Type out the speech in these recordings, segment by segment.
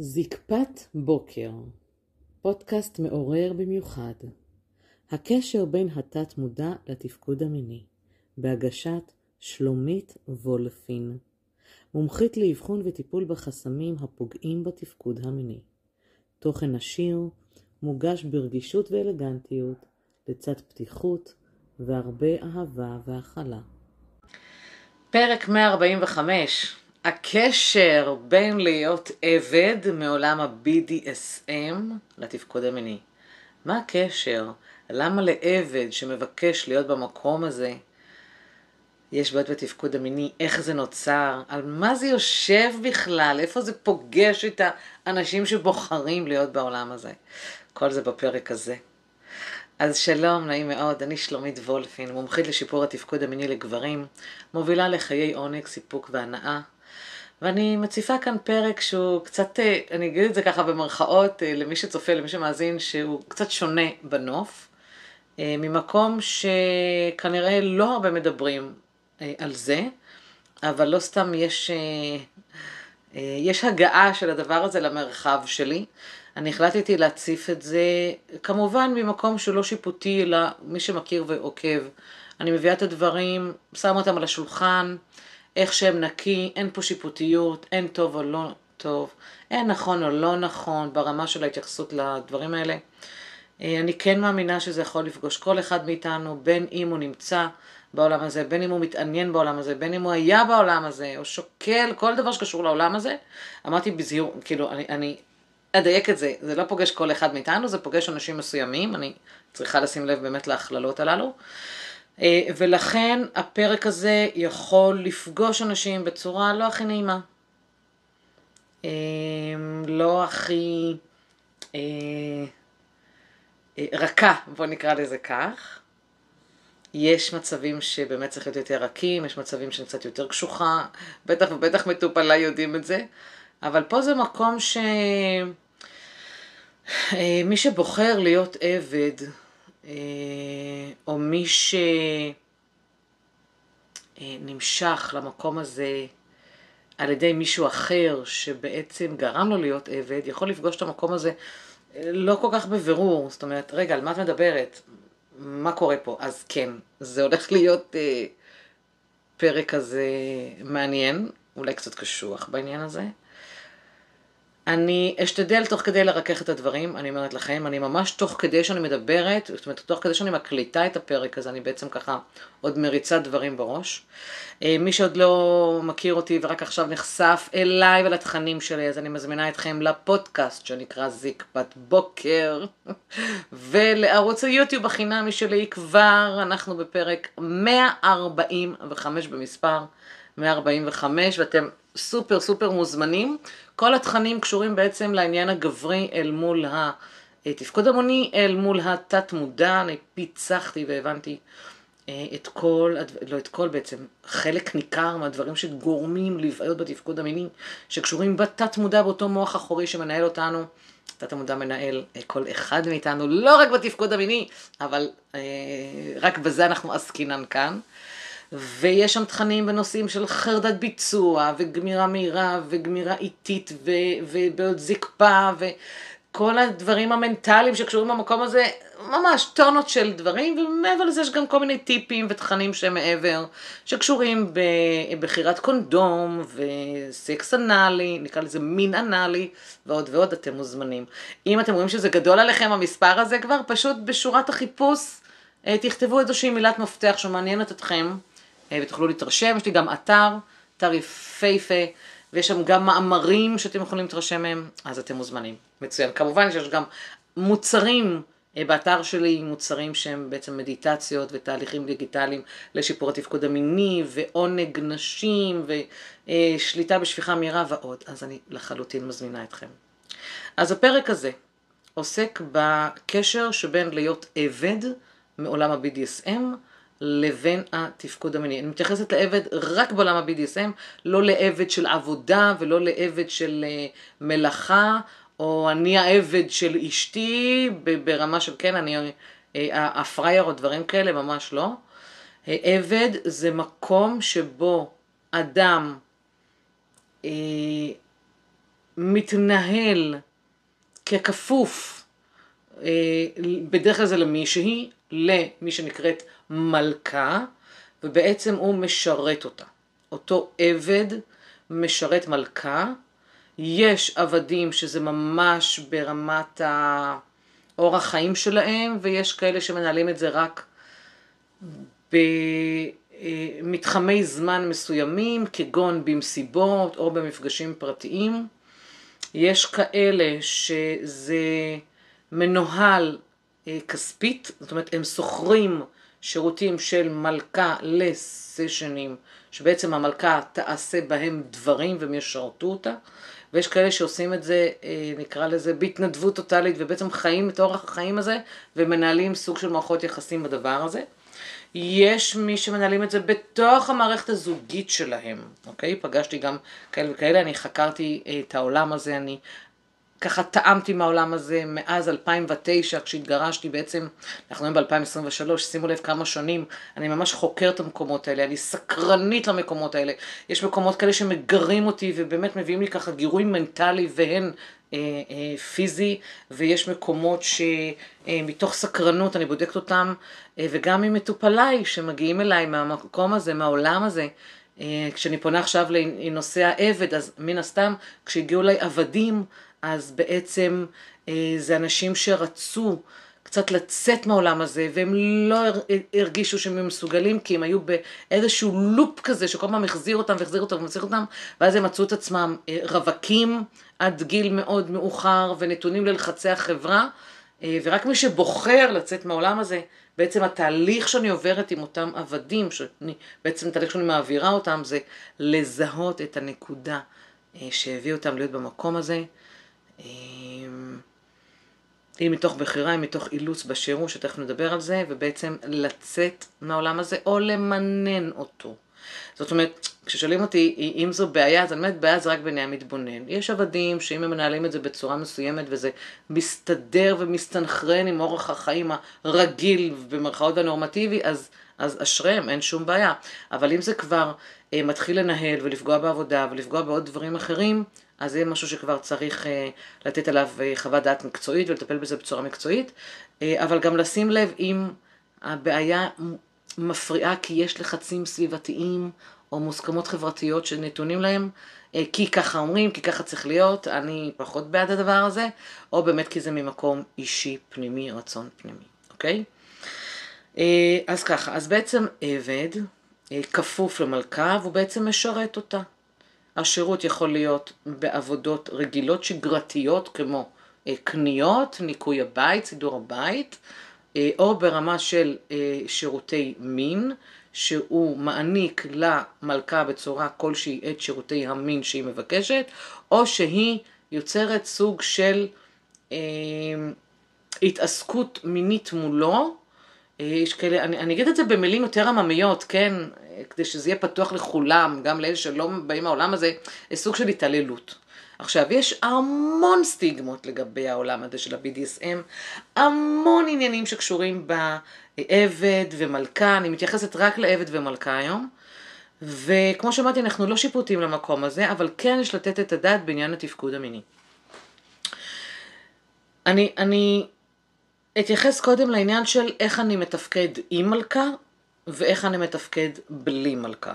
זקפת בוקר, פודקאסט מעורר במיוחד. הקשר בין התת מודע לתפקוד המיני, בהגשת שלומית וולפין, מומחית לאבחון וטיפול בחסמים הפוגעים בתפקוד המיני. תוכן עשיר, מוגש ברגישות ואלגנטיות, לצד פתיחות והרבה אהבה והכלה. פרק 145 הקשר בין להיות עבד מעולם ה-BDSM לתפקוד המיני. מה הקשר? למה לעבד שמבקש להיות במקום הזה יש בעיות בתפקוד המיני? איך זה נוצר? על מה זה יושב בכלל? איפה זה פוגש את האנשים שבוחרים להיות בעולם הזה? כל זה בפרק הזה. אז שלום, נעים מאוד, אני שלומית וולפין, מומחית לשיפור התפקוד המיני לגברים, מובילה לחיי עונג, סיפוק והנאה. ואני מציפה כאן פרק שהוא קצת, אה, אני אגיד את זה ככה במרכאות, אה, למי שצופה, למי שמאזין, שהוא קצת שונה בנוף, אה, ממקום שכנראה לא הרבה מדברים על זה, אבל לא סתם יש, יש הגעה של הדבר הזה למרחב שלי. אני החלטתי להציף את זה, כמובן ממקום שהוא לא שיפוטי, אלא מי שמכיר ועוקב. אני מביאה את הדברים, שם אותם על השולחן, איך שהם נקי, אין פה שיפוטיות, אין טוב או לא טוב, אין נכון או לא נכון ברמה של ההתייחסות לדברים האלה. אה, אני כן מאמינה שזה יכול לפגוש כל אחד מאיתנו, בין אם הוא נמצא בעולם הזה, בין אם הוא מתעניין בעולם הזה, בין אם הוא היה בעולם הזה, או שוקל, כל דבר שקשור לעולם הזה. אמרתי בזהירות, כאילו, אני, אני אדייק את זה, זה לא פוגש כל אחד מאיתנו, זה פוגש אנשים מסוימים, אני צריכה לשים לב באמת להכללות הללו. אה, ולכן הפרק הזה יכול לפגוש אנשים בצורה לא הכי נעימה. אה, לא הכי אה, רכה, בוא נקרא לזה כך. יש מצבים שבאמת צריך להיות יותר רכים, יש מצבים שאני קצת יותר קשוחה, בטח ובטח מטופליי יודעים את זה, אבל פה זה מקום שמי שבוחר להיות עבד, או מי שנמשך למקום הזה על ידי מישהו אחר שבעצם גרם לו להיות עבד, יכול לפגוש את המקום הזה אה, לא כל כך בבירור. זאת אומרת, רגע, על מה את מדברת? מה קורה פה? אז כן, זה הולך להיות אה, פרק כזה מעניין, אולי קצת קשוח בעניין הזה. אני אשתדל תוך כדי לרכך את הדברים, אני אומרת לכם, אני ממש תוך כדי שאני מדברת, זאת אומרת, תוך כדי שאני מקליטה את הפרק הזה, אני בעצם ככה עוד מריצה דברים בראש. אה, מי שעוד לא מכיר אותי ורק עכשיו נחשף אליי ולתכנים שלי, אז אני מזמינה אתכם לפודקאסט שנקרא זקפת בוקר, ולערוץ היוטיוב החינמי שלי כבר, אנחנו בפרק 145 במספר, 145, ואתם סופר סופר מוזמנים. כל התכנים קשורים בעצם לעניין הגברי אל מול התפקוד המוני, אל מול התת מודע, אני פיצחתי והבנתי אה, את כל, לא את כל בעצם, חלק ניכר מהדברים שגורמים לבעיות בתפקוד המיני, שקשורים בתת מודע באותו מוח אחורי שמנהל אותנו. תת המודע מנהל אה, כל אחד מאיתנו, לא רק בתפקוד המיני, אבל אה, רק בזה אנחנו עסקינן כאן. ויש שם תכנים בנושאים של חרדת ביצוע, וגמירה מהירה, וגמירה איטית, ובעוד זקפה, וכל הדברים המנטליים שקשורים במקום הזה, ממש טונות של דברים, ומעבר לזה יש גם כל מיני טיפים ותכנים שמעבר, שקשורים בבחירת קונדום, וסקס אנאלי, נקרא לזה מין אנאלי, ועוד ועוד אתם מוזמנים. אם אתם רואים שזה גדול עליכם המספר הזה כבר, פשוט בשורת החיפוש, אה, תכתבו איזושהי מילת מפתח שמעניינת אתכם. אה, ותוכלו להתרשם, יש לי גם אתר, אתר יפהפה, ויש שם גם מאמרים שאתם יכולים להתרשם מהם, אז אתם מוזמנים. מצוין. כמובן שיש גם מוצרים אה, באתר שלי, מוצרים שהם בעצם מדיטציות ותהליכים דיגיטליים לשיפור התפקוד המיני, ועונג נשים, ושליטה בשפיכה מהירה ועוד, אז אני לחלוטין מזמינה אתכם. אז הפרק הזה עוסק בקשר שבין להיות עבד מעולם ה-BDSM, לבין התפקוד המיני. אני מתייחסת לעבד רק בעולם ה-BDSM, לא לעבד של עבודה ולא לעבד של אה, מלאכה, או אני העבד של אשתי ברמה של כן, אני אה, הפרייר או דברים כאלה, ממש לא. אה, עבד זה מקום שבו אדם מתנהל ככפוף, בדרך כלל זה למישהי, למי שנקראת מלכה, ובעצם הוא משרת אותה. אותו עבד משרת מלכה. יש עבדים שזה ממש ברמת האורח חיים שלהם, ויש כאלה שמנהלים את זה רק במתחמי זמן מסוימים, כגון במסיבות או במפגשים פרטיים. יש כאלה שזה מנוהל כספית, זאת אומרת הם שוכרים שירותים של מלכה לסשנים, שבעצם המלכה תעשה בהם דברים והם ישרתו אותה, ויש כאלה שעושים את זה, אה, נקרא לזה, בהתנדבות טוטאלית, ובעצם חיים את אורח החיים הזה, ומנהלים סוג של מערכות יחסים בדבר הזה. יש מי שמנהלים את זה בתוך המערכת הזוגית שלהם, אוקיי? פגשתי גם כאלה וכאלה, אני חקרתי את העולם הזה, אני ככה טעמתי מהעולם הזה מאז 2009 כשהתגרשתי בעצם, אנחנו היום ב-2023, שימו לב כמה שנים, אני ממש חוקרת את המקומות האלה, אני סקרנית למקומות האלה. יש מקומות כאלה שמגרים אותי ובאמת מביאים לי ככה גירוי מנטלי והן אה, אה, פיזי, ויש מקומות שמתוך אה, סקרנות אני בודקת אותם, אה, וגם עם מטופליי שמגיעים אליי מהמקום הזה, מהעולם הזה. אה, כשאני פונה עכשיו לנושא העבד, אז מן הסתם כשהגיעו אליי עבדים, אז בעצם אה, זה אנשים שרצו קצת לצאת מהעולם הזה, והם לא הרגישו שהם מסוגלים, כי הם היו באיזשהו לופ כזה, שכל פעם החזיר אותם והחזיר אותם ומחזיר אותם, ואז הם מצאו את עצמם אה, רווקים עד גיל מאוד מאוחר, ונתונים ללחצי החברה, אה, ורק מי שבוחר לצאת מהעולם הזה, בעצם התהליך שאני עוברת עם אותם עבדים, שאני, בעצם התהליך שאני מעבירה אותם, זה לזהות את הנקודה שהביא אותם להיות במקום הזה. אם מתוך בחירה, אם מתוך אילוץ בשירות, שתכף נדבר על זה, ובעצם לצאת מהעולם הזה או למנן אותו. זאת אומרת, כששואלים אותי אם זו בעיה, אז אני אומרת, בעיה זה רק בעיני המתבונן. יש עבדים שאם הם מנהלים את זה בצורה מסוימת וזה מסתדר ומסתנכרן עם אורח החיים הרגיל במרכאות והנורמטיבי, אז, אז אשריהם, אין שום בעיה. אבל אם זה כבר אה, מתחיל לנהל ולפגוע בעבודה ולפגוע בעוד דברים אחרים, אז זה משהו שכבר צריך אה, לתת עליו אה, חוות דעת מקצועית ולטפל בזה בצורה מקצועית, אה, אבל גם לשים לב אם הבעיה מפריעה כי יש לחצים סביבתיים או מוסכמות חברתיות שנתונים להם, כי ככה אומרים, כי ככה צריך להיות, אני פחות בעד הדבר הזה, או באמת כי זה ממקום אישי, פנימי, רצון פנימי, אוקיי? אז ככה, אז בעצם עבד כפוף למלכה והוא בעצם משרת אותה. השירות יכול להיות בעבודות רגילות שגרתיות כמו אה, קניות, ניקוי הבית, סידור הבית, אה, או ברמה של אה, שירותי מין, שהוא מעניק למלכה בצורה כלשהי את שירותי המין שהיא מבקשת, או שהיא יוצרת סוג של אה, התעסקות מינית מולו. יש כאלה, אני, אני אגיד את זה במילים יותר עממיות, כן? כדי שזה יהיה פתוח לכולם, גם לאלה שלא באים מהעולם הזה, סוג של התעללות. עכשיו, יש המון סטיגמות לגבי העולם הזה של ה-BDSM, המון עניינים שקשורים בעבד ומלכה, אני מתייחסת רק לעבד ומלכה היום, וכמו שאמרתי, אנחנו לא שיפוטים למקום הזה, אבל כן יש לתת את הדעת בעניין התפקוד המיני. אני, אני אתייחס קודם לעניין של איך אני מתפקד עם מלכה ואיך אני מתפקד בלי מלכה.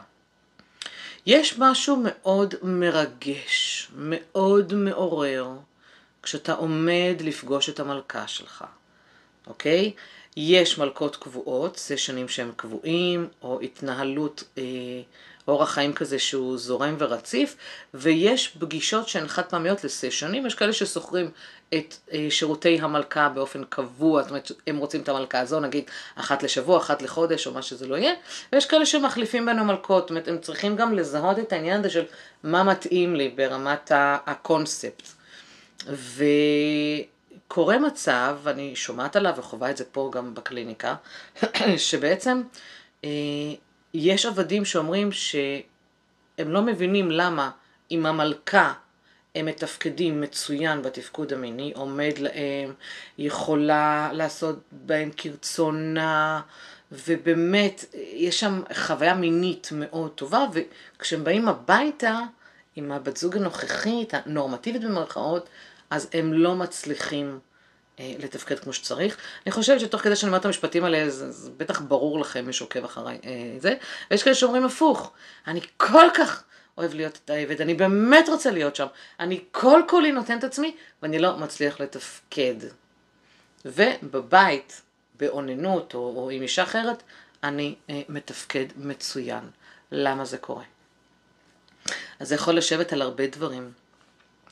יש משהו מאוד מרגש, מאוד מעורר, כשאתה עומד לפגוש את המלכה שלך, אוקיי? יש מלכות קבועות, זה שנים שהם קבועים, או התנהלות אה, אורח חיים כזה שהוא זורם ורציף, ויש פגישות שהן חד פעמיות לסשנים, יש כאלה ששוכרים את אה, שירותי המלכה באופן קבוע, זאת אומרת, הם רוצים את המלכה הזו, נגיד, אחת לשבוע, אחת לחודש, או מה שזה לא יהיה, ויש כאלה שמחליפים בינו מלכות, זאת אומרת, הם צריכים גם לזהות את העניין הזה של מה מתאים לי ברמת הקונספט. וקורה מצב, אני שומעת עליו וחווה את זה פה גם בקליניקה, שבעצם אה, יש עבדים שאומרים שהם לא מבינים למה אם המלכה הם מתפקדים מצוין בתפקוד המיני, עומד להם, יכולה לעשות בהם כרצונה, ובאמת יש שם חוויה מינית מאוד טובה, וכשהם באים הביתה עם הבת זוג הנוכחית, הנורמטיבית במרכאות, אז הם לא מצליחים לתפקד כמו שצריך. אני חושבת שתוך כדי שאני אומרת את המשפטים האלה, זה, זה בטח ברור לכם, מי שעוקב אחריי אה, זה, ויש כאלה שאומרים הפוך, אני כל כך אוהב להיות את העבד, אני באמת רוצה להיות שם, אני כל כולי נותן את עצמי, ואני לא מצליח לתפקד. ובבית, באוננות, או, או עם אישה אחרת, אני אה, מתפקד מצוין. למה זה קורה? אז זה יכול לשבת על הרבה דברים.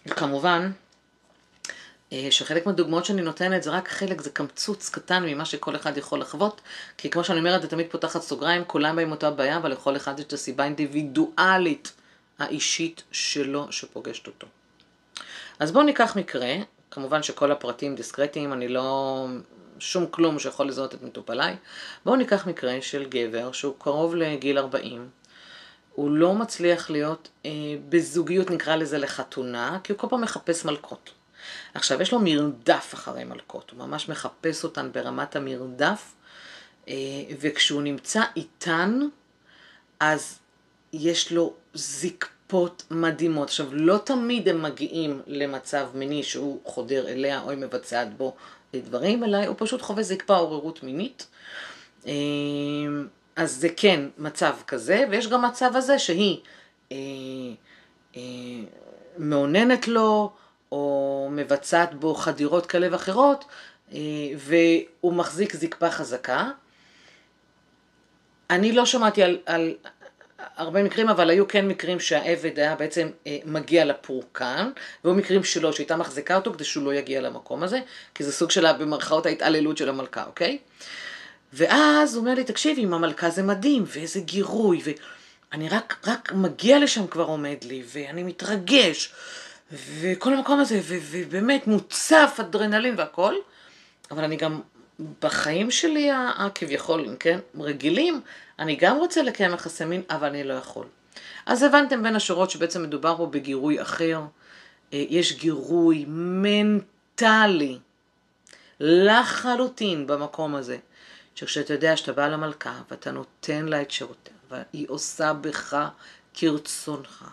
כמובן, אה, שחלק מהדוגמאות שאני נותנת זה רק חלק, זה קמצוץ קטן ממה שכל אחד יכול לחוות, כי כמו שאני אומרת, זה תמיד פותחת סוגריים, כולם באים אותה בעיה, אבל לכל אחד יש את הסיבה האינדיבידואלית האישית שלו שפוגשת אותו. אז בואו ניקח מקרה, כמובן שכל הפרטים דיסקרטיים, אני לא... שום כלום שיכול לזהות את מטופליי. בואו ניקח מקרה של גבר שהוא קרוב לגיל 40, הוא לא מצליח להיות אה, בזוגיות, נקרא לזה לחתונה, כי הוא כל פעם מחפש מלכות. עכשיו, יש לו מרדף אחרי מלכות, הוא ממש מחפש אותן ברמת המרדף, אה, וכשהוא נמצא איתן, אז יש לו זקפות מדהימות. עכשיו, לא תמיד הם מגיעים למצב מיני שהוא חודר אליה או היא מבצעת בו דברים, אלא הוא פשוט חווה זקפה עוררות מינית. אה, אז זה כן מצב כזה, ויש גם מצב הזה שהיא אה, אה, מאוננת לו, או מבצעת בו חדירות כאלה ואחרות, אה, והוא מחזיק זקפה חזקה. אני לא שמעתי על, על הרבה מקרים, אבל היו כן מקרים שהעבד היה בעצם אה, מגיע לפורקן, והיו מקרים שלו, שהייתה מחזיקה אותו כדי שהוא לא יגיע למקום הזה, כי זה סוג של, במרכאות, ההתעללות של המלכה, אוקיי? ואז הוא אומר לי, תקשיב, עם המלכה זה מדהים, ואיזה גירוי, ואני רק, רק מגיע לשם כבר עומד לי, ואני מתרגש, וכל המקום הזה, ובאמת מוצף אדרנלין והכל, אבל אני גם, בחיים שלי הכביכול, כן, רגילים, אני גם רוצה לקיים יחסי מין, אבל אני לא יכול. אז הבנתם בין השורות שבעצם מדובר פה בגירוי אחר. אה, יש גירוי מנטלי לחלוטין במקום הזה. שכשאתה יודע שאתה בא למלכה ואתה נותן לה את שירותיה, והיא עושה בך כרצונך,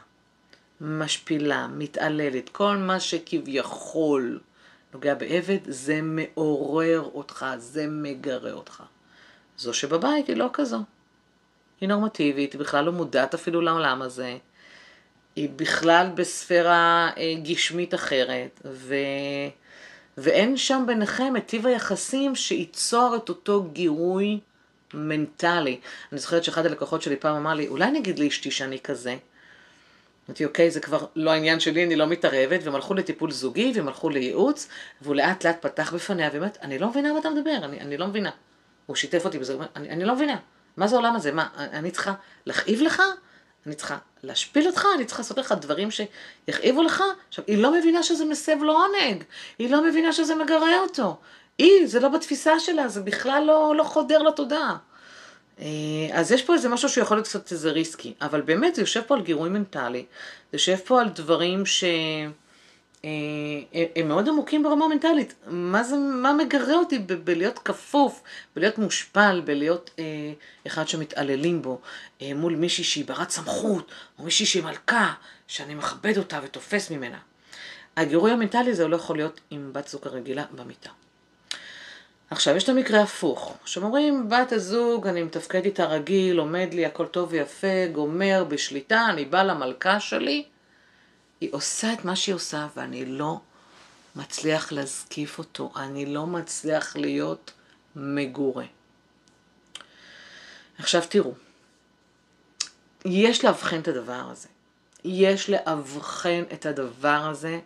משפילה, מתעללת, כל מה שכביכול נוגע בעבד, זה מעורר אותך, זה מגרה אותך. זו שבבית היא לא כזו. היא נורמטיבית, היא בכלל לא מודעת אפילו לעולם הזה. היא בכלל בספירה אה, גשמית אחרת, ו... ואין שם ביניכם את טיב היחסים שייצור את אותו גירוי מנטלי. אני זוכרת שאחד הלקוחות שלי פעם אמר לי, אולי נגיד לאשתי שאני כזה? אמרתי, אוקיי, זה כבר לא העניין שלי, אני לא מתערבת, והם הלכו לטיפול זוגי, והם הלכו לייעוץ, והוא לאט לאט פתח בפניה, ואומרת, אני לא מבינה מה אתה מדבר, אני, אני לא מבינה. הוא שיתף אותי בזה, אני, אני לא מבינה. מה זה העולם הזה? מה, אני צריכה להכאיב לך? אני צריכה להשפיל אותך, אני צריכה לעשות לך דברים שיכאיבו לך. עכשיו, היא לא מבינה שזה מסב לו עונג, היא לא מבינה שזה מגרה אותו. היא, זה לא בתפיסה שלה, זה בכלל לא, לא חודר לתודעה. אה, אז יש פה איזה משהו שיכול להיות קצת איזה ריסקי, אבל באמת זה יושב פה על גירוי מנטלי, זה יושב פה על דברים ש... אה, הם מאוד עמוקים ברמה מנטלית. מה זה, מה מגרה אותי ב- בלהיות כפוף, בלהיות מושפל, בלהיות אה, אחד שמתעללים בו, אה, מול מישהי שהיא ברת סמכות, או מישהי שהיא מלכה, שאני מכבד אותה ותופס ממנה. הגירוי המנטלי הזה לא יכול להיות עם בת זוג הרגילה במיטה. עכשיו, יש את המקרה הפוך, שאומרים, בת הזוג, אני מתפקד איתה רגיל, עומד לי, הכל טוב ויפה, גומר, בשליטה, אני בא למלכה שלי, היא עושה את מה שהיא עושה, ואני לא מצליח להזקיף אותו, אני לא מצליח להיות מגורה. עכשיו תראו, יש לאבחן את הדבר הזה. יש לאבחן את הדבר הזה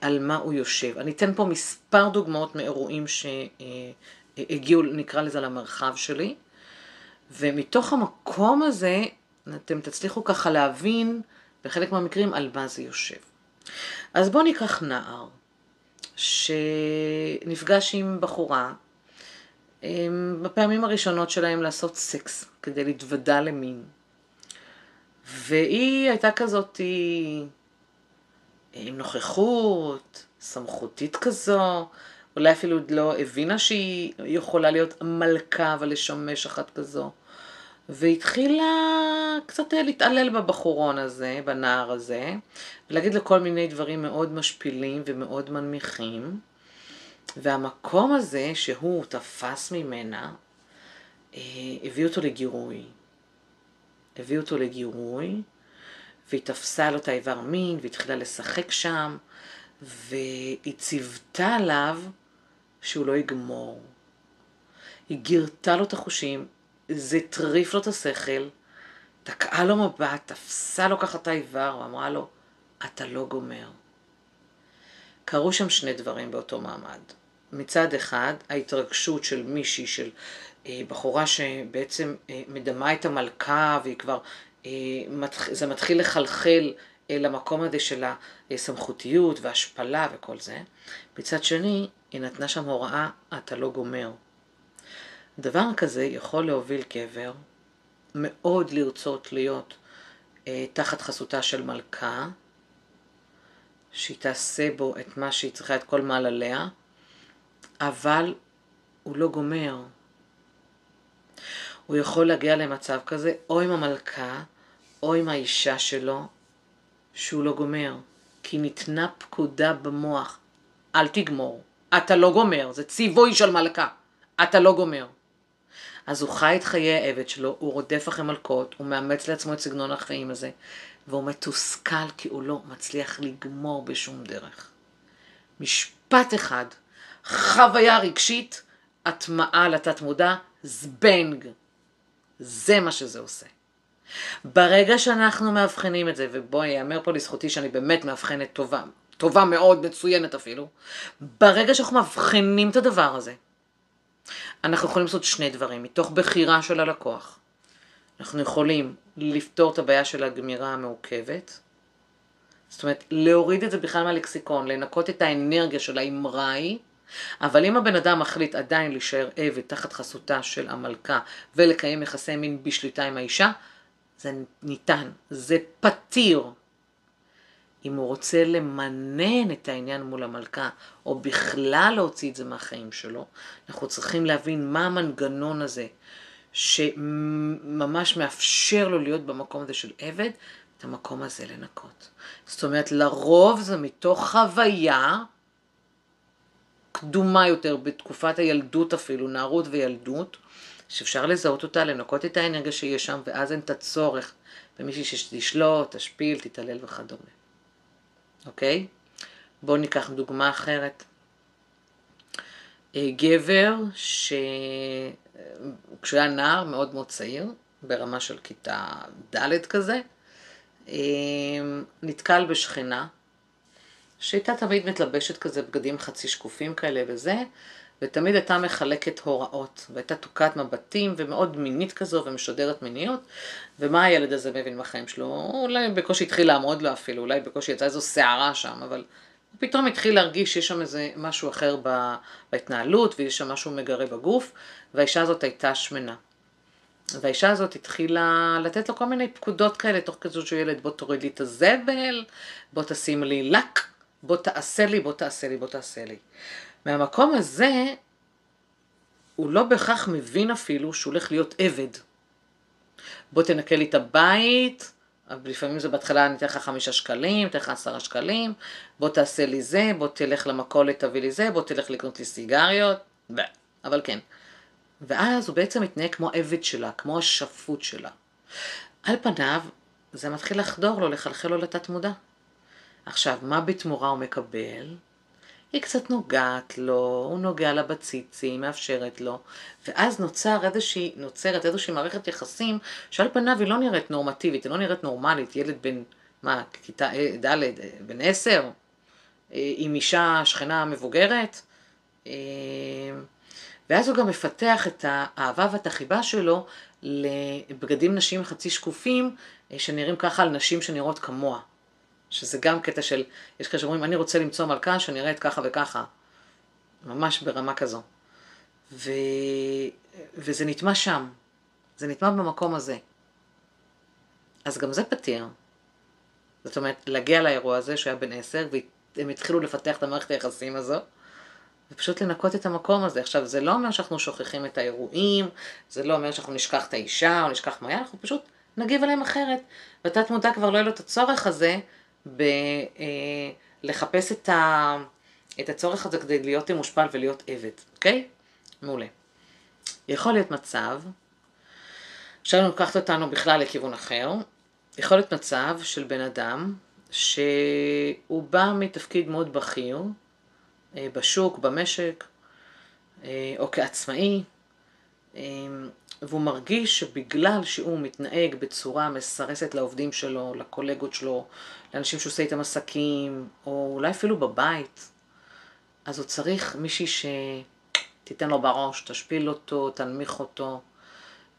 על מה הוא יושב. אני אתן פה מספר דוגמאות מאירועים שהגיעו, נקרא לזה, למרחב שלי, ומתוך המקום הזה אתם תצליחו ככה להבין בחלק מהמקרים על מה זה יושב. אז בואו ניקח נער שנפגש עם בחורה בפעמים הראשונות שלהם לעשות סקס כדי להתוודע למין. והיא הייתה כזאת עם נוכחות, סמכותית כזו, אולי אפילו לא הבינה שהיא יכולה להיות מלכה ולשמש אחת כזו. והתחילה קצת להתעלל בבחורון הזה, בנער הזה, ולהגיד לו כל מיני דברים מאוד משפילים ומאוד מנמיכים. והמקום הזה שהוא תפס ממנה, אה, הביא אותו לגירוי. הביא אותו לגירוי, והיא תפסה לו את האיבר מין, והתחילה לשחק שם, והיא ציוותה עליו שהוא לא יגמור. היא גירתה לו את החושים, זה הטריף לו את השכל, תקעה לו מבט, תפסה לו ככה את האיבר, ואמרה לו, אתה לא גומר. קרו שם שני דברים באותו מעמד. מצד אחד, ההתרגשות של מישהי, של אה, בחורה שבעצם אה, מדמה את המלכה, והיא כבר, זה מתחיל לחלחל אה, למקום הזה של הסמכותיות והשפלה וכל זה. מצד שני, היא נתנה שם הוראה, אתה לא גומר. דבר כזה יכול להוביל גבר מאוד לרצות להיות אה, תחת חסותה של מלכה, שהיא תעשה בו את מה שהיא צריכה, את כל מעלליה, אבל הוא לא גומר. הוא יכול להגיע למצב כזה, או עם המלכה, או עם האישה שלו, שהוא לא גומר. כי ניתנה פקודה במוח, אל תגמור. אתה לא גומר, זה ציווי של מלכה. אתה לא גומר. אז הוא חי את חיי העבד שלו, הוא רודף אחרי מלכות, הוא מאמץ לעצמו את סגנון החיים הזה, והוא מתוסכל כי הוא לא מצליח לגמור בשום דרך. משפט אחד, חוויה רגשית, הטמעה לתת מודע, זבנג. זה מה שזה עושה. ברגע שאנחנו מאבחנים את זה, ובואי, יאמר פה לזכותי שאני באמת מאבחנת טובה, טובה מאוד, מצוינת אפילו, ברגע שאנחנו מאבחנים את הדבר הזה, אנחנו יכולים לעשות שני דברים, מתוך בחירה של הלקוח. אנחנו יכולים לפתור את הבעיה של הגמירה המעוכבת, זאת אומרת, להוריד את זה בכלל מהלקסיקון, לנקות את האנרגיה של האמרה ההיא, אבל אם הבן אדם מחליט עדיין להישאר עבד תחת חסותה של המלכה ולקיים יחסי מין בשליטה עם האישה, זה ניתן, זה פתיר. אם הוא רוצה למנן את העניין מול המלכה, או בכלל להוציא את זה מהחיים שלו, אנחנו צריכים להבין מה המנגנון הזה שממש מאפשר לו להיות במקום הזה של עבד, את המקום הזה לנקות. זאת אומרת, לרוב זה מתוך חוויה קדומה יותר, בתקופת הילדות אפילו, נערות וילדות, שאפשר לזהות אותה, לנקות את האנרגיה שיש שם, ואז אין את הצורך במישהי שתשלוט, תשפיל, תתעלל וכדומה. אוקיי? בואו ניקח דוגמה אחרת. אה, גבר שכשהוא היה נער מאוד מאוד צעיר, ברמה של כיתה ד' כזה, אה, נתקל בשכנה שהייתה תמיד מתלבשת כזה בגדים חצי שקופים כאלה וזה, ותמיד הייתה מחלקת הוראות, והייתה תוקעת מבטים ומאוד מינית כזו ומשודרת מיניות, ומה הילד הזה מבין בחיים שלו? אולי בקושי התחיל לעמוד לו אפילו, אולי בקושי יצאה איזו שערה שם, אבל הוא פתאום התחיל להרגיש שיש שם איזה משהו אחר בהתנהלות, ויש שם משהו מגרה בגוף, והאישה הזאת הייתה שמנה. והאישה הזאת התחילה לתת לו כל מיני פקודות כאלה, תוך כזו שהוא ילד, בוא תוריד לי את הזבל, בוא תשים לי לק, בוא תעשה לי, בוא תעשה לי, בוא תעשה לי. מהמקום הזה, הוא לא בהכרח מבין אפילו שהוא הולך להיות עבד. בוא תנקה לי את הבית, לפעמים זה בהתחלה אני אתן לך חמישה שקלים, אתן לך עשרה שקלים, בוא תעשה לי זה, בוא תלך למכולת, תביא לי זה, בוא תלך לקנות לי סיגריות, ב... אבל כן. ואז הוא בעצם מתנהג כמו עבד שלה, כמו השפוט שלה. על פניו, זה מתחיל לחדור לו, לחלחל לו לתת מודע. עכשיו, מה בתמורה הוא מקבל? היא קצת נוגעת לו, הוא נוגע לה בציצי, מאפשרת לו, ואז נוצר איזושהי, נוצרת איזושהי מערכת יחסים שעל פניו היא לא נראית נורמטיבית, היא לא נראית נורמלית, ילד בן, מה, כיתה ד', בן עשר, אה, עם אישה שכנה מבוגרת, אה, ואז הוא גם מפתח את האהבה ואת החיבה שלו לבגדים נשים חצי שקופים, אה, שנראים ככה על נשים שנראות כמוה. שזה גם קטע של, יש כאלה שאומרים, אני רוצה למצוא מלכה שנראית ככה וככה. ממש ברמה כזו. ו... וזה נטמע שם. זה נטמע במקום הזה. אז גם זה פתיר. זאת אומרת, להגיע לאירוע הזה שהוא היה בן עשר, והם התחילו לפתח את המערכת היחסים הזו, ופשוט לנקות את המקום הזה. עכשיו, זה לא אומר שאנחנו שוכחים את האירועים, זה לא אומר שאנחנו נשכח את האישה או נשכח מה היה, אנחנו פשוט נגיב עליהם אחרת. ותת מודע כבר לא יהיה לו את הצורך הזה בלחפש אה, את, ה, את הצורך הזה כדי להיות מושפל ולהיות עבד, אוקיי? מעולה. יכול להיות מצב, אפשר לקחת אותנו בכלל לכיוון אחר, יכול להיות מצב של בן אדם שהוא בא מתפקיד מאוד בכיר, אה, בשוק, במשק, אה, או כעצמאי, והוא מרגיש שבגלל שהוא מתנהג בצורה מסרסת לעובדים שלו, לקולגות שלו, לאנשים שהוא עושה איתם עסקים, או אולי אפילו בבית, אז הוא צריך מישהי שתיתן לו בראש, תשפיל אותו, תנמיך אותו.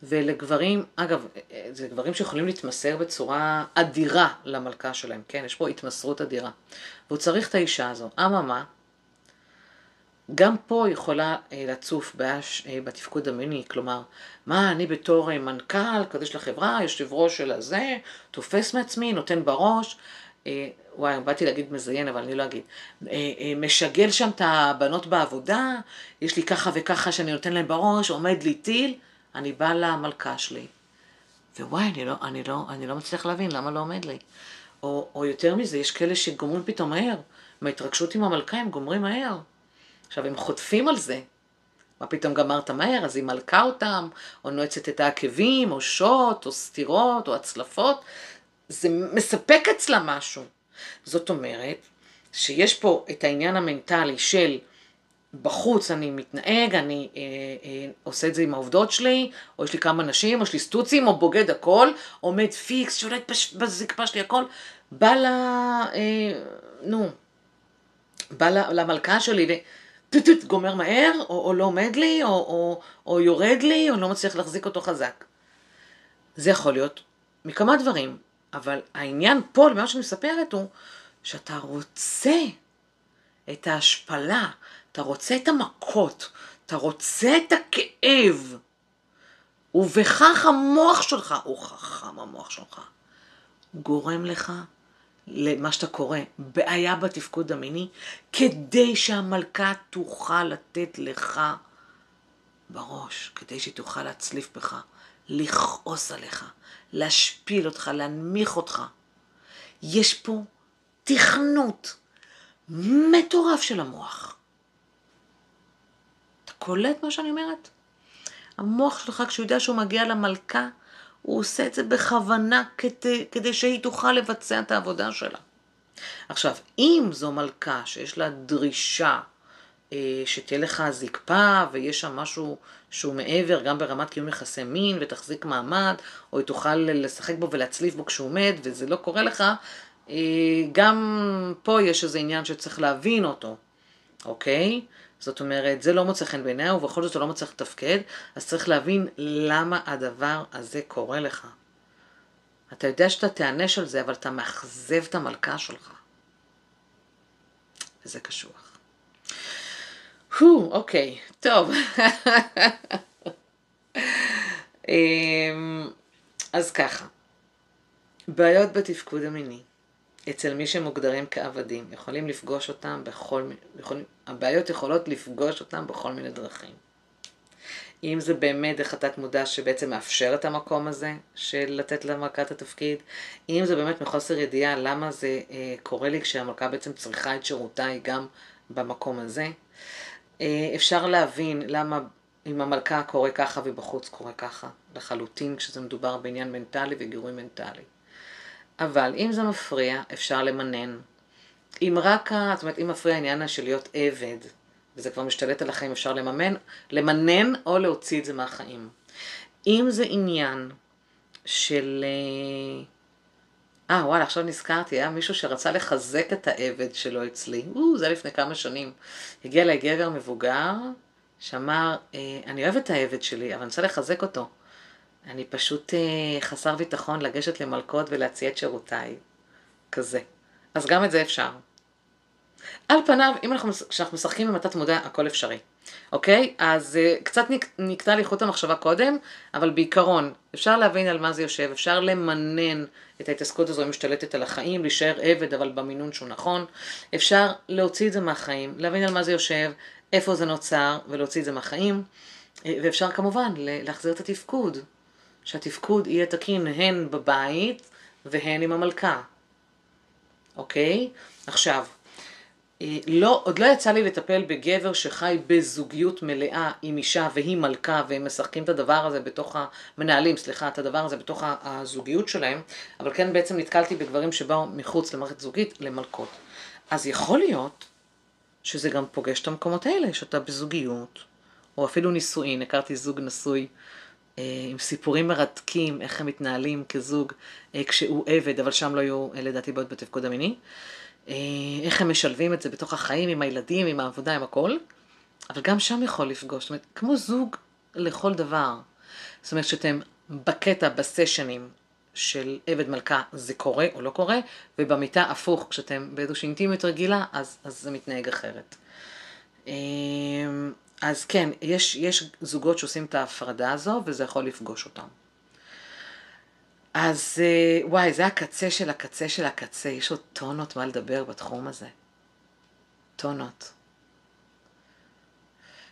ולגברים, אגב, זה גברים שיכולים להתמסר בצורה אדירה למלכה שלהם, כן? יש פה התמסרות אדירה. והוא צריך את האישה הזו. אממה, גם פה יכולה אה, לצוף בעיה אה, בתפקוד המיני, כלומר, מה אני בתור אה, מנכ"ל, קדוש לחברה, יושב ראש של הזה, תופס מעצמי, נותן בראש, וואי, באתי להגיד מזיין, אבל אני לא אגיד, משגל שם את הבנות בעבודה, יש לי ככה וככה שאני נותן להם בראש, עומד לי טיל, אני באה למלכה שלי, ווואי, אני לא, אני לא, אני לא מצליח להבין למה לא עומד לי. או, או יותר מזה, יש כאלה שגומרים פתאום מהר, מההתרגשות עם המלכה הם גומרים מהר. עכשיו, הם חוטפים על זה. מה פתאום גמרת מהר? אז היא מלכה אותם, או נועצת את העקבים, או שוט, או סתירות, או הצלפות. זה מספק אצלה משהו. זאת אומרת, שיש פה את העניין המנטלי של בחוץ אני מתנהג, אני אה, אה, עושה את זה עם העובדות שלי, או יש לי כמה נשים, או יש לי סטוצים, או בוגד הכל, עומד פיקס, שולט בזקפה שלי הכל, בא ל... אה, נו, בא למלכה שלי, טוטוט גומר מהר, או, או לא עומד לי, או, או, או יורד לי, או לא מצליח להחזיק אותו חזק. זה יכול להיות מכמה דברים, אבל העניין פה, למה שאני מספרת, הוא שאתה רוצה את ההשפלה, אתה רוצה את המכות, אתה רוצה את הכאב, ובכך המוח שלך, הוא חכם המוח שלך, גורם לך למה שאתה קורא, בעיה בתפקוד המיני, כדי שהמלכה תוכל לתת לך בראש, כדי שהיא תוכל להצליף בך, לכעוס עליך, להשפיל אותך, להנמיך אותך. יש פה תכנות מטורף של המוח. אתה קולט מה שאני אומרת? המוח שלך, כשהוא יודע שהוא מגיע למלכה, הוא עושה את זה בכוונה כדי, כדי שהיא תוכל לבצע את העבודה שלה. עכשיו, אם זו מלכה שיש לה דרישה אה, שתהיה לך זקפה ויש שם משהו שהוא מעבר, גם ברמת קיום יחסי מין ותחזיק מעמד, או היא תוכל לשחק בו ולהצליף בו כשהוא מת וזה לא קורה לך, אה, גם פה יש איזה עניין שצריך להבין אותו, אוקיי? זאת אומרת, זה לא מוצא חן בעיניה, ובכל זאת זה לא מצליח לתפקד, אז צריך להבין למה הדבר הזה קורה לך. אתה יודע שאתה תיענש על זה, אבל אתה מאכזב את המלכה שלך. וזה קשוח. הו, אוקיי, טוב. אמ, אז ככה, בעיות בתפקוד המיני. אצל מי שמוגדרים כעבדים, יכולים לפגוש אותם בכל מיני, יכול, הבעיות יכולות לפגוש אותם בכל מיני דרכים. אם זה באמת דרך התת מודע שבעצם מאפשר את המקום הזה של לתת למלכה את התפקיד, אם זה באמת מחוסר ידיעה למה זה אה, קורה לי כשהמלכה בעצם צריכה את שירותיי גם במקום הזה, אה, אפשר להבין למה עם המלכה קורה ככה ובחוץ קורה ככה, לחלוטין כשזה מדובר בעניין מנטלי וגירוי מנטלי. אבל אם זה מפריע, אפשר למנן. אם רק, זאת אומרת, אם מפריע העניין של להיות עבד, וזה כבר משתלט על החיים, אפשר לממן, למנן או להוציא את זה מהחיים. אם זה עניין של... אה, אה, וואלה, עכשיו נזכרתי, היה מישהו שרצה לחזק את העבד שלו אצלי, או, זה לפני כמה שנים. הגיע אליי גבר מבוגר, שאמר, אה, אני אוהב את העבד שלי, אבל אני רוצה לחזק אותו. אני פשוט אה, חסר ביטחון לגשת למלכות ולהציע את שירותיי. כזה. אז גם את זה אפשר. על פניו, אם אנחנו, כשאנחנו משחקים עם התת מודע, הכל אפשרי. אוקיי? אז uh, קצת נק, נקטע לי חוט המחשבה קודם, אבל בעיקרון, אפשר להבין על מה זה יושב, אפשר למנן את ההתעסקות הזו משתלטת על החיים, להישאר עבד אבל במינון שהוא נכון, אפשר להוציא את זה מהחיים, להבין על מה זה יושב, איפה זה נוצר ולהוציא את זה מהחיים, אה, ואפשר כמובן להחזיר את התפקוד, שהתפקוד יהיה תקין הן בבית והן עם המלכה, אוקיי? עכשיו, אה, לא, עוד לא יצא לי לטפל בגבר שחי בזוגיות מלאה עם אישה והיא מלכה והם משחקים את הדבר הזה בתוך המנהלים, סליחה, את הדבר הזה בתוך הזוגיות שלהם, אבל כן בעצם נתקלתי בגברים שבאו מחוץ למערכת זוגית למלכות. אז יכול להיות שזה גם פוגש את המקומות האלה, שאתה בזוגיות, או אפילו נישואין, הכרתי זוג נשוי עם סיפורים מרתקים, איך הם מתנהלים כזוג אה, כשהוא עבד, אבל שם לא היו לדעתי בעיות בתפקוד המיני. אה, איך הם משלבים את זה בתוך החיים, עם הילדים, עם העבודה, עם הכל, אבל גם שם יכול לפגוש, זאת אומרת, כמו זוג לכל דבר. זאת אומרת שאתם בקטע, בסשנים של עבד מלכה, זה קורה או לא קורה, ובמיטה הפוך, כשאתם באיזושהי אינטימיות רגילה, אז, אז זה מתנהג אחרת. אז כן, יש, יש זוגות שעושים את ההפרדה הזו, וזה יכול לפגוש אותם. אז אה, וואי, זה הקצה של הקצה של הקצה, יש עוד טונות מה לדבר בתחום הזה. טונות.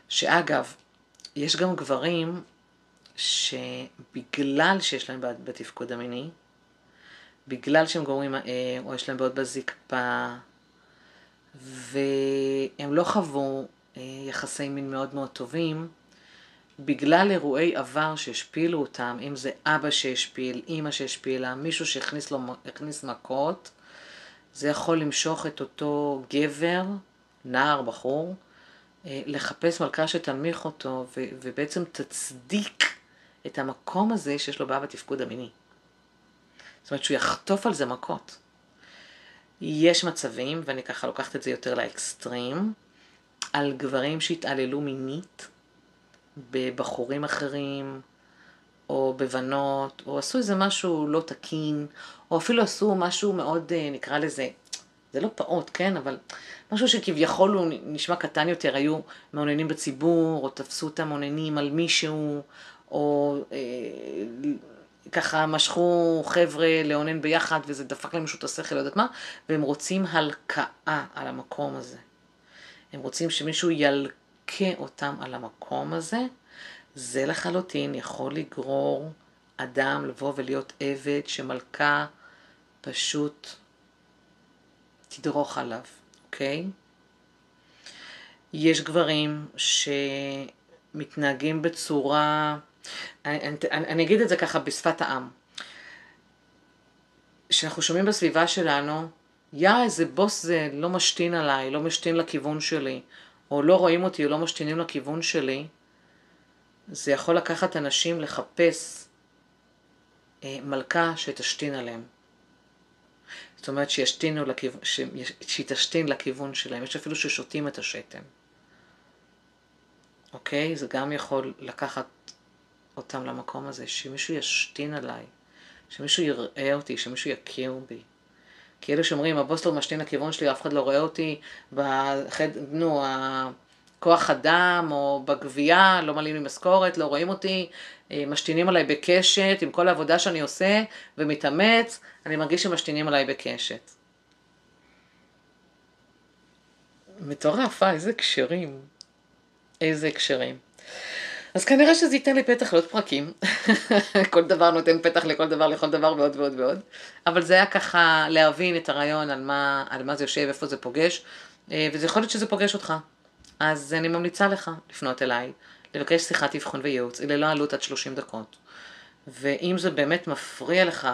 שאגב, יש גם גברים שבגלל שיש להם בעיות בתפקוד המיני, בגלל שהם גורמים, אה, או יש להם בעיות בזקפה, והם לא חוו יחסי מין מאוד מאוד טובים, בגלל אירועי עבר שהשפילו אותם, אם זה אבא שהשפיל, אימא שהשפילה, מישהו שהכניס לו, מכות, זה יכול למשוך את אותו גבר, נער, בחור, אה, לחפש מלכה שתנמיך אותו ו- ובעצם תצדיק את המקום הזה שיש לו בעיה בתפקוד המיני. זאת אומרת שהוא יחטוף על זה מכות. יש מצבים, ואני ככה לוקחת את זה יותר לאקסטרים, על גברים שהתעללו מינית בבחורים אחרים, או בבנות, או עשו איזה משהו לא תקין, או אפילו עשו משהו מאוד, אה, נקרא לזה, זה לא פעוט, כן, אבל משהו שכביכול הוא נשמע קטן יותר, היו מעוננים בציבור, או תפסו את המעוננים על מישהו, או אה, ככה משכו חבר'ה לאונן ביחד, וזה דפק להם את השכל, לא יודעת מה, והם רוצים הלקאה על המקום הזה. הם רוצים שמישהו ילקה אותם על המקום הזה, זה לחלוטין יכול לגרור אדם לבוא ולהיות עבד שמלכה פשוט תדרוך עליו, אוקיי? יש גברים שמתנהגים בצורה, אני, אני, אני אגיד את זה ככה בשפת העם, שאנחנו שומעים בסביבה שלנו, יא איזה בוס זה לא משתין עליי, לא משתין לכיוון שלי, או לא רואים אותי או לא משתינים לכיוון שלי, זה יכול לקחת אנשים לחפש אה, מלכה שתשתין עליהם. זאת אומרת שישתינו לכיוון, שהיא תשתין לכיוון שלהם, יש אפילו ששותים את השתן. אוקיי? זה גם יכול לקחת אותם למקום הזה, שמישהו ישתין עליי, שמישהו יראה אותי, שמישהו יכיר בי. כי אלה שאומרים, הבוס לא משתין לכיוון שלי, אף אחד לא רואה אותי בחד... נו, הכוח אדם או בגבייה, לא מעלים לי משכורת, לא רואים אותי, אה, משתינים עליי בקשת, עם כל העבודה שאני עושה ומתאמץ, אני מרגיש שמשתינים עליי בקשת. מטורף, אה, איזה הקשרים. איזה הקשרים. אז כנראה שזה ייתן לי פתח לעוד פרקים. כל דבר נותן פתח לכל דבר, לכל דבר ועוד ועוד ועוד. אבל זה היה ככה להבין את הרעיון על מה, על מה זה יושב, איפה זה פוגש, אה, וזה יכול להיות שזה פוגש אותך. אז אני ממליצה לך לפנות אליי, לבקש שיחת אבחון וייעוץ, היא ללא עלות עד 30 דקות. ואם זה באמת מפריע לך,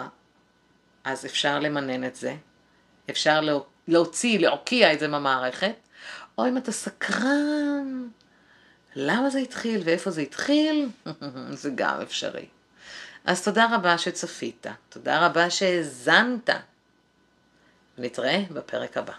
אז אפשר למנן את זה, אפשר להוציא, להוקיע את זה מהמערכת, או אם אתה סקרן למה זה התחיל ואיפה זה התחיל, זה גם אפשרי. אז תודה רבה שצפית, תודה רבה שהאזנת, ונתראה בפרק הבא.